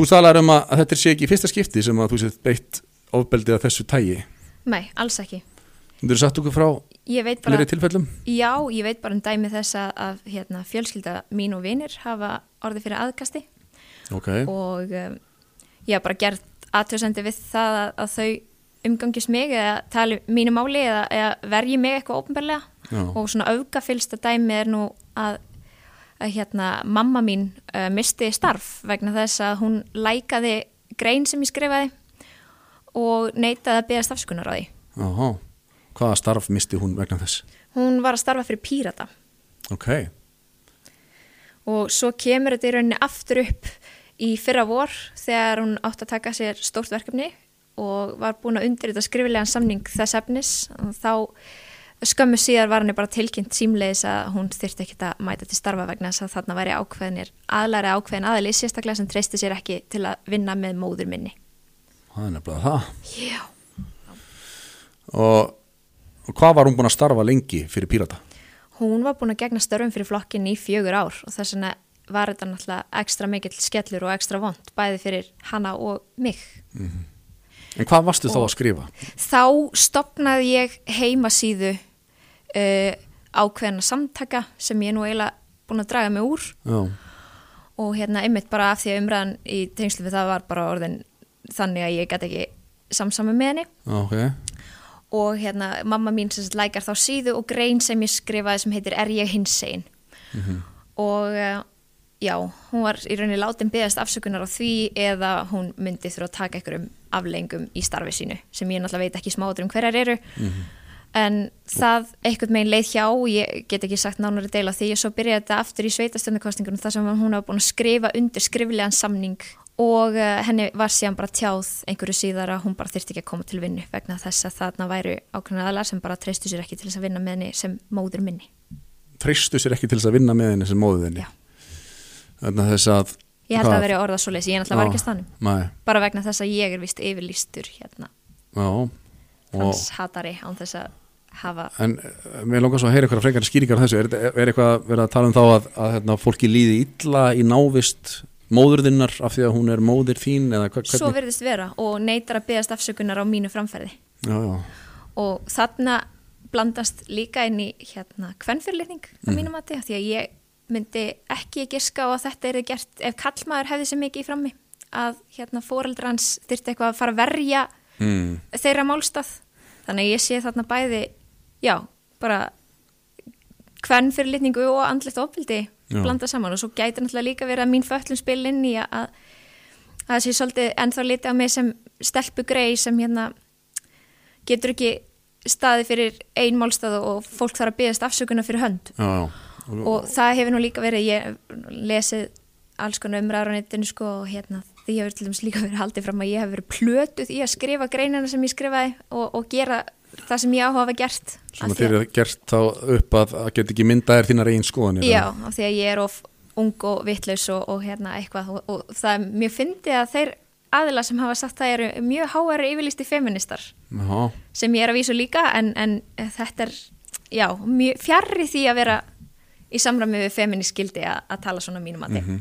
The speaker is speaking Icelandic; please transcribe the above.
þú talar um að, að þetta sé ekki í fyrsta skipti sem að þú séð beitt ofbeldið af þessu tægi nei, alls ekki. Þú eru satt okkur frá fleiri tilfellum? já, ég veit bara um dæmi þess að, hérna, fjölskylda mín og vinir hafa orðið fyrir aðkasti. Ok, og um, ég haf bara gert aðtöðsendi við það að, að þau umgangist mig eða tali mínu máli eða, eða verji mig eitthvað já, og svona auðgafylsta dæmi er nú að, að hérna mamma mín uh, misti starf vegna þess að hún lækaði grein sem ég skrifaði og neitaði að beðast afskunar á því. Jáhá, hvaða starf misti hún vegna þess? Hún var að starfa fyrir Pírata Ok, og svo kemur þetta í rauninni aftur upp í fyrra vor þegar hún átt að taka sér stórt verkefni og var búin að undirrita skrifilegan samning þess efnis og þá skömmu síðar var henni bara tilkynnt símleiðis að hún þyrfti ekki að mæta til starfa vegna þess að þarna væri ákveðinir aðlæri ákveðin aðli sérstaklega sem treysti sér ekki til að vinna með móður minni. það er nefnilega það Já. og, og hvað var hún búin að starfa lengi fyrir Pírata? Hún var búin að gegna störfum fyrir flokkin í fjögur ár og þess vegna var þetta náttúrulega ekstra mikill skellur og ekstra vond bæði fyrir hana og mig. En hvað varstu þá Og- að skrifa? Þá stopnaði ég heimasíðu uh, ákveðina samtaka sem ég nú eiginlega búin að draga mig úr. Já, og hérna einmitt bara af því að umræðan í tengslu við það var bara orðin þannig að ég gæti ekki samsama með henni. Já, ok. Og hérna mamma mín sem lækar þá síðu og grein sem ég skrifaði sem heitir Er ég hinsegin? Og uh, já, hún var í rauninni látin beðast afsökunar á því eða hún myndi þurfa að taka einhverjum aflengum í starfi sínu sem ég náttúrulega veit ekki smáður um hverjar eru en það einhvern meginn leið hjá ég get ekki sagt nánari deila því. Og svo byrjaði þetta aftur í sveitastöndakostingunum þar sem hún hafa búin að skrifa undir skriflegan samning. Og uh, henni var síðan bara tjáð einhverju síðar að hún bara þyrfti ekki að koma til vinnu vegna þess að þarna væru ákveðna aðlar sem bara treystu sér ekki til þess að vinna með henni sem móður minni. Treystu sér ekki til þess að vinna með henni sem móðu þinni? Já. Þannig að þess að Ég held að veri orðað svo leysi, ég náttúrulega var ekki að stanum. Bara vegna þess að ég er vist yfirlýstur hérna, já. Og, hans hatari án þess að hafa, En eh, mér langar svo að heyra eitthvað frekar skýringar á þessu. Er, er eitthvað verið að tala um þá að, að hérna, fólki líði illa í návist móðurðinnar af því að hún er móðir þín eða hva, svo virðist vera og neytar að beðast afsökunar á mínu framferði. Já, já, Og þarna blandast líka inn í hérna kvennfyrirlitning á mínum mati, því að ég myndi ekki giska á að þetta er gert ef kallmaður hefði sem mikið í frammi að hérna fóreldra hans þyrfti eitthvað að fara að verja mm, þeirra málstað. Þannig að ég sé þarna bæði já, bara hvern fyrir litningu og andlegt ofbildi Já. blanda saman og svo gæti náttúrulega líka verið að mín föllum spil inn í að að það sé svolítið ennþá litið á mig sem stelpu grei sem hérna getur ekki staði fyrir ein málstað og fólk þarf að byggast afsökunar fyrir hönd já, já. Og, og það hefur nú líka verið ég lesið alls konar umræður á netinu sko og hérna því hefur til dæmis líka verið haldið fram að ég hef verið plötuð í að skrifa greinina sem ég skrifaði og, og gera það sem ég áhuga hafa gert Svona þér að, er gert þá upp að að geta ekki myndaðir þínar eigin skoðanir Já, af því að ég er of ung og vitlaus og, og hérna eitthvað og, og það er mjög fyndið að þeir aðila sem hafa sagt það eru mjög háæri yfirlýsti feministar Já, sem ég er að vísu líka en, en þetta er já, mjög fjarrri því að vera í samræmi við feministskildi að, að tala svona mínum að mhm.